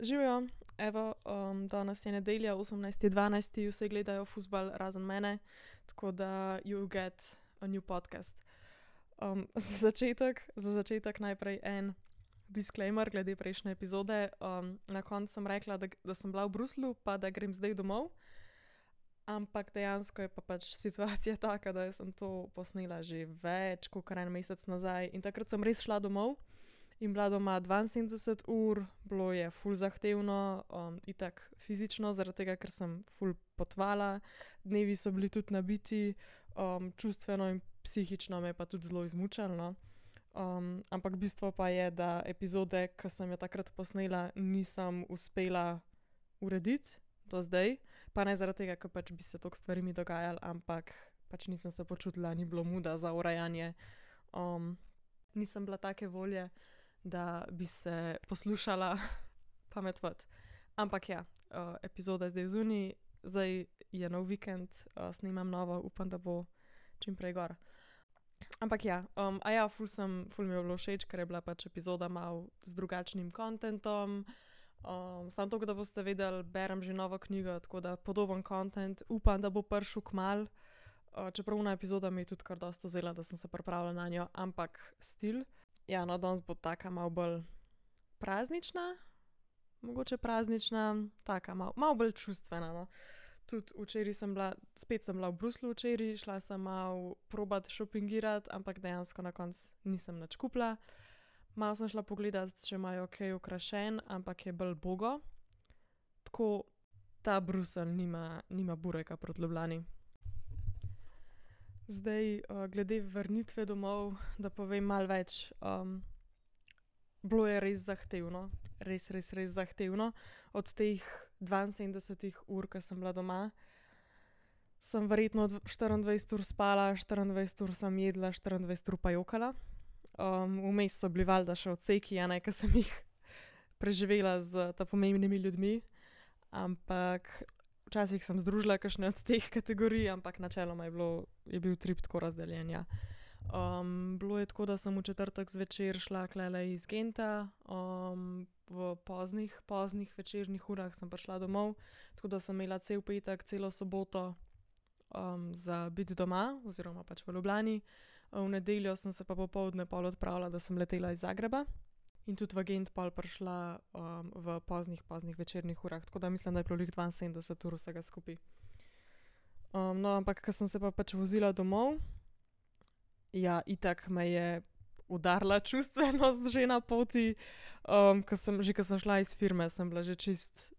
živijo, evo, um, danes je nedelja, 18.12. vse gledajo futbal razen mene, tako da you get a new podcast. Um, za, začetek, za začetek najprej en disclaimer glede prejšnje epizode. Um, na koncu sem rekla, da, da sem bila v Bruslu, pa da grem zdaj domov. Ampak dejansko je pa pač situacija taka, da sem to posnela že več kot en mesec nazaj in takrat sem res šla domov in bila doma 72 ur, bilo je ful zahtevno, um, itak fizično, zaradi tega, ker sem ful potvala, dnevi so bili tudi nabiti, um, čustveno in psihično me je pa tudi zelo izmučalo. Um, ampak bistvo pa je, da epizode, ki sem jo takrat posnela, nisem uspela urediti do zdaj, pa ne zaradi tega, ker pač bi se toliko stvari mi dogajalo, ampak pač nisem se počutila, ni bilo muda za urejanje. Um, nisem bila take volje da bi se poslušala pametvati. Ampak ja, uh, epizoda je zdaj zunaj, zdaj je nov vikend, uh, snimam novo, upam, da bo čim prej gor. Ampak ja, um, a ja, ful, sem, ful mi je bilo všeč, ker je bila pač epizoda malo z drugačnim kontentom. Um, Sam to, da boste vedeli, berem že novo knjigo, tako da podoben kontent, upam, da bo prišel k mal. Uh, čeprav na epizoda mi je tudi kar dosto zela, da sem se pripravila na njo, ampak stil. Ja, no, danes bo tako malo bolj praznična, mogoče praznična, tako malo mal bolj čustvena. No. Tudi včeraj sem bila, spet sem bila v Bruslu, včeraj šla sem malo probat šopingirati, ampak dejansko na koncu nisem nič kupila. Malo sem šla pogledat, če imajo kaj ukrašen, ampak je bolj bogo. Tako ta Brusel nima, nima bureka proti Ljubljani. Zdaj, uh, glede vrnitve domov, da povem malo več. Um, bilo je res zahtevno, res, res, res zahtevno. Od teh 72 ur, ki sem bila doma, sem verjetno 24 ur spala, 24 ur sem jedla, 24 ur pa jokala. Um, vmes so bili valjda še odseki, a ne, ki sem jih preživela z ta pomembnimi ljudmi. Ampak včasih sem združila kakšne od teh kategorij, ampak načeloma je, bilo, je bil trip tako razdeljen. Ja. Um, bilo je tako, da sem v četrtek zvečer šla klele iz Genta, um, v poznih, poznih večernih urah sem prišla domov, tako da sem imela cel petek, celo soboto um, za biti doma, oziroma pač v Ljubljani. V nedeljo sem se pa popovdne pol odpravila, da sem letela iz Zagreba in tudi v Gent pol prišla um, v poznih, poznih večernih urah, tako da mislim, da je bilo jih 72 ur vsega skupaj. Um, no, ampak, ko sem se pa pač vozila domov, ja, itak me je udarila čustvenost že na poti, um, ko sem, že ko sem šla iz firme, sem bila že čist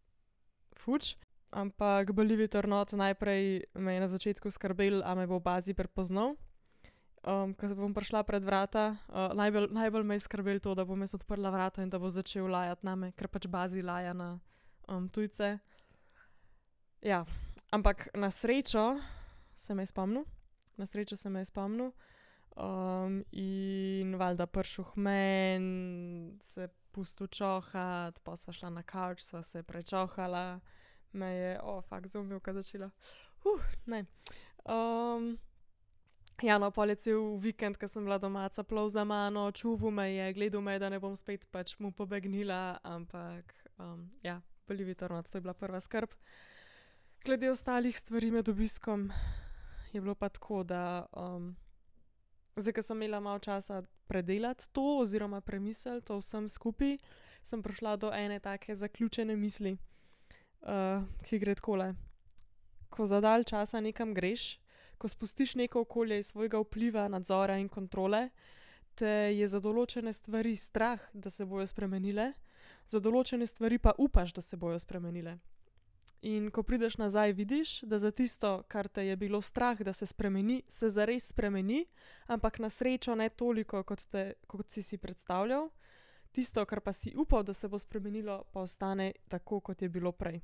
fuč. Ampak bolj vitrnot najprej me je na začetku skrbel, a me bo v bazi prepoznal. Um, ko bom prišla pred vrata, uh, najbolj, najbolj me je skrbelo to, da bom jaz odprla vrata in da bo začel lajati name, ker pač bazi laja na um, tujce. Ja, ampak na srečo se me je spomnil, na srečo se me je spomnil. Um, in valjda pršuh men, se pusto čohat, pa sva šla na kavč, sva se prečohala, me je, o, oh, fakt, zumil, kad začela. Uf, ne. Um, Ja, no, pol je cel vikend, ko sem bila doma, caplov za mano, čuvu me je, gledal me je, da ne bom spet pač mu pobegnila, ampak um, ja, bili vitorno, to je bila prva skrb. Glede ostalih stvari med obiskom je bilo pa tako, da um, zdaj, ko sem imela malo časa predelati to, oziroma premisliti to vsem skupaj, sem prišla do ene take zaključene misli, uh, ki gre takole. Ko za dalj časa nekam greš, ko spustiš neko okolje iz svojega vpliva, nadzora in kontrole, te je za določene stvari strah, da se bodo spremenile, za določene stvari pa upaš, da se bodo spremenile. In ko prideš nazaj, vidiš, da za tisto, kar te je bilo strah, da se spremeni, se zares spremeni, ampak na srečo ne toliko, kot, te, kot si si predstavljal. Tisto, kar pa si upal, da se bo spremenilo, pa ostane tako, kot je bilo prej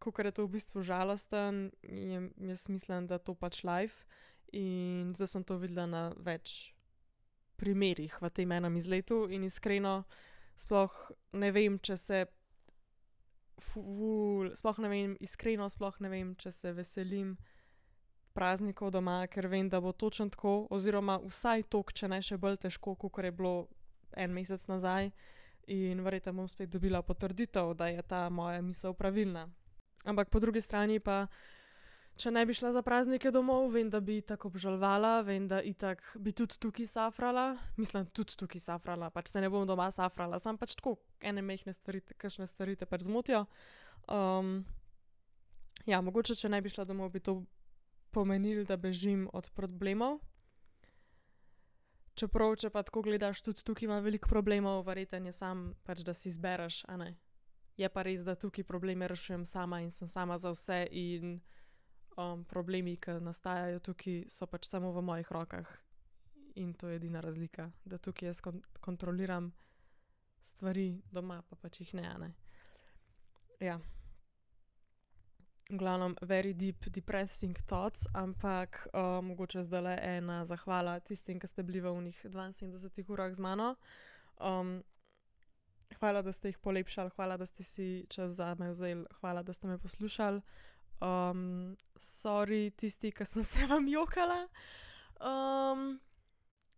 kako je to v bistvu žalosten, je, jaz mislim, da to pač life. In zdaj sem to videla na več primerih v tem enem izletu, in iskreno, sploh ne vem, če se. Ful, sploh ne vem, iskreno, sploh ne vem, če se veselim praznikov doma, ker vem, da bo točno tako, oziroma vsaj tok, če ne še bolj težko, kot je bilo en mesec nazaj, in verjetno bom spet dobila potrditev, da je ta moja misel pravilna. Ampak po drugi strani pa, če ne bi šla za praznike domov, vem, da bi tako obžalovala, vem, da itak bi tudi tukaj safrala, mislim, tudi tukaj safrala, pač se ne bom doma safrala, sam pač tako ene mehne stvari, kakšne stvari te pač zmotijo. Um, ja, mogoče, če ne bi šla domov, bi to pomenilo, da bežim od problemov. Čeprav, če pa tako gledaš, tudi tukaj ima veliko problemov, verjetno je sam, pač da si izbereš, a ne. Je pa res, da tukaj probleme rešujem sama in sem sama za vse, in um, problemi, ki nastajajo tukaj, so pač samo v mojih rokah. In to je edina razlika, da tukaj jaz kon kontroliram stvari, doma pa pač jih ne, ne. Ja. V glavnem, very deep depressing thoughts, ampak mogoče zdajle ena zahvala tistim, ki ste bili v onih dvainsedemdesetih urah z mano. Hvala, da ste jih polepšali, hvala, da ste si čas zame vzeli, hvala, da ste me poslušali. sori tisti, ke sem se vam jokala.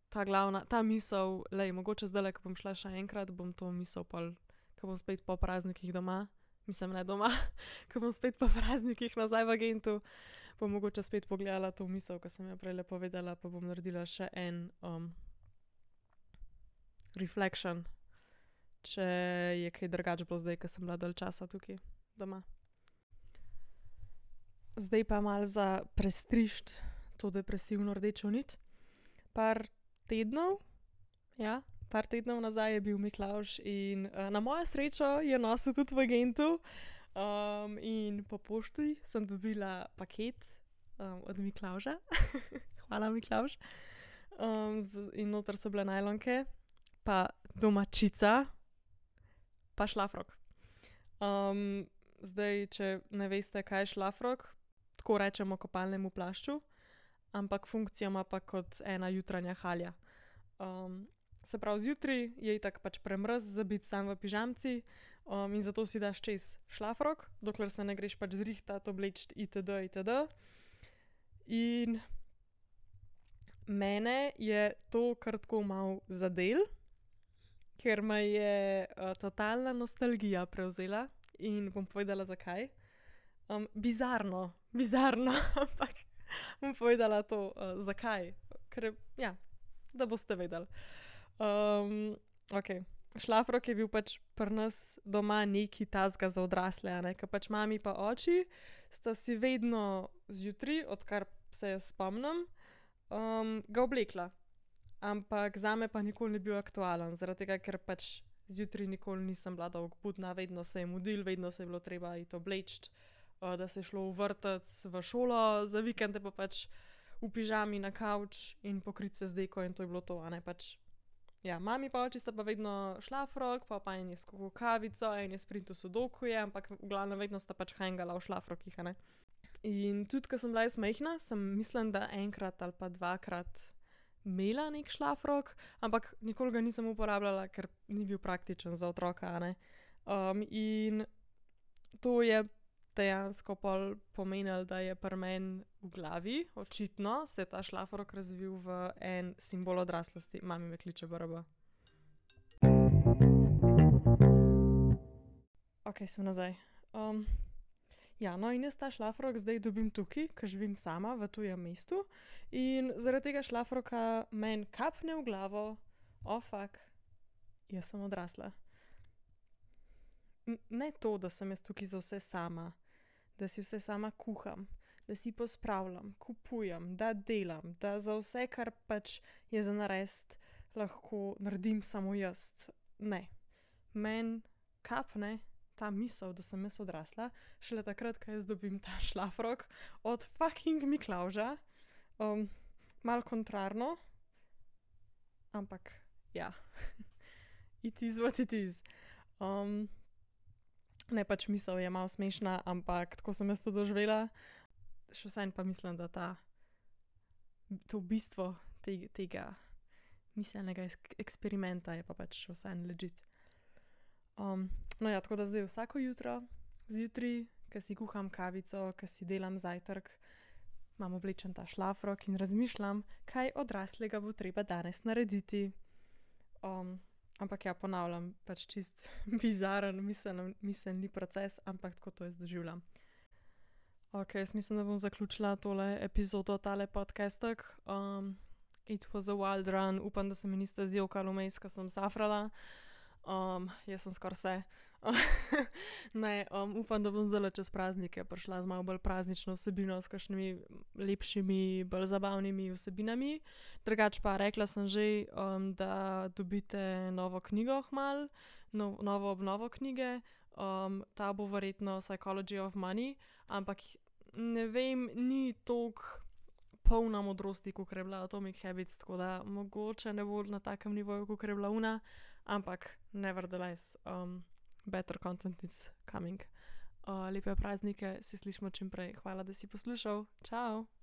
ta glavna, ta misel, glej, mogoče zdajle, ke bom šla še enkrat, bom to misel pol, ke bom spet po praznikih doma, mislim, ne doma, ke bom spet po praznikih nazaj v Gentu, bom mogoče spet pogledala to misel, ke sem jo prejle povedala, pa bom naredila še en reflection, če je kaj drugače bilo zdaj, ke sem bila dalj časa tukaj doma. Zdaj pa malo za prestriči to depresivno rdečo nit. Par tednov, ja, par tednov nazaj je bil Miklavž in na mojo srečo je nosil tudi v Gentu. in po pošti sem dobila paket od Miklavža, hvala, Miklavž. in noter so bile najlonke pa domaćica pa šlafrok. zdaj, če ne veste, kaj je šlafrok, tako rečemo kopalnemu plašču, ampak funkcijo ima pa kot ena jutranja halja. se pravi, zjutraj je itak pač premrz za biti sam v pižamici, in zato si daš čez šlafrok, dokler se ne greš pač zrihtat, obleč itd., itd. In mene je to kar tako malo zadelo, ker me je totalna nostalgija prevzela, in bom povedala, zakaj. bizarno, bizarno, ampak bom povedala to, zakaj. Ker, ja, da boste vedeli. okej, šlafrok je bil pač pri nas doma nekaj takega za odrasle, a ne, ke pač mami pa oči sta si vedno zjutraj, odkar se jaz spomnim, ga oblekla. Ampak zame pa nikoli ni bil aktualen, zaradi tega, ker pač zjutraj nikoli nisem bila dolgo budna, vedno se je mudilo, vedno se je bilo treba iti obleč, da se je šlo v vrtec, v šolo, za vikende pa pač v pižami na kavč in pokriti se z deko in to je bilo to, a ne, pač. Ja, mami pa oči sta pa vedno šlafrok, pol pa en je skuhal kavico, en je sprintal sudokuje, ampak v glavnem vedno sta pač hangala v šlafrokih, a ne. In tudi ke sem bila jaz majhna, sem mislim, da enkrat ali pa dvakrat imela neki šlafrok, ampak nikoli ga nisem uporabljala, ker ni bil praktičen za otroka, ne. in to je dejansko pol pomenilo, da je pri meni v glavi očitno se ta šlafrok razvil v en simbol odraslosti. Mami me kliče, b. Okej, sem nazaj. Ja, no, in jaz ta šlafrok zdaj dobim tukaj, ke živim sama v tujem mestu, in zaradi tega šlafroka meni kapne v glavo: "O, fak, jaz sem odrasla." ne to, da sem jaz tukaj za vse sama, da si vse sama kuham, da si pospravljam, kupujem, da delam, da za vse, kar pač je za narediti, lahko naredim samo jaz. Ne. Meni kapne ta misel, da sem jaz odrasla, šele takrat, ke jaz dobim ta šlafrok od fucking Miklavža. malo kontrarno, ampak ja, it is what it is. ne, pač misel je malo smešna, ampak tako sem jaz to doživela. Še vseeno pa mislim, da ta, to bistvo tega miselnega eksperimenta je pa pač vseeno legit. no, ja, tako da zdaj vsako jutro zjutraj, ke si kuham kavico, ke si delam zajtrk, imam oblečen ta šlafrok in razmišljam, kaj odraslega bo treba danes narediti. ampak ja, ponavljam, pač čist bizaren, miselni, miselni proces, ampak tako to jaz doživljam. Ok, jaz mislim, da bom zaključila tole epizodo, tale podcastek. Um, it was a wild run, upam, da se mi niste zjokali vmes, ker sem safrala. Um, jaz sem skoraj vse. ne, um, upam, da bom zdaj čez praznike prišla z malo bolj praznično vsebino, s kakšnimi lepšimi, bolj zabavnimi vsebinami. Drugač pa rekla sem že, um, da dobite novo knjigo, mal, no, novo obnovo knjige. Um, ta bo verjetno Psychology of Money, ampak ne vem, ni toliko polna modrosti, kot je bila Atomic Habits, tako da mogoče ne bo na takem nivoju, kot je bila Una, ampak nevertheless. Um, better content is coming. Uh, lepe praznike, se slišmo čim prej. Hvala, da si poslušal. Ciao!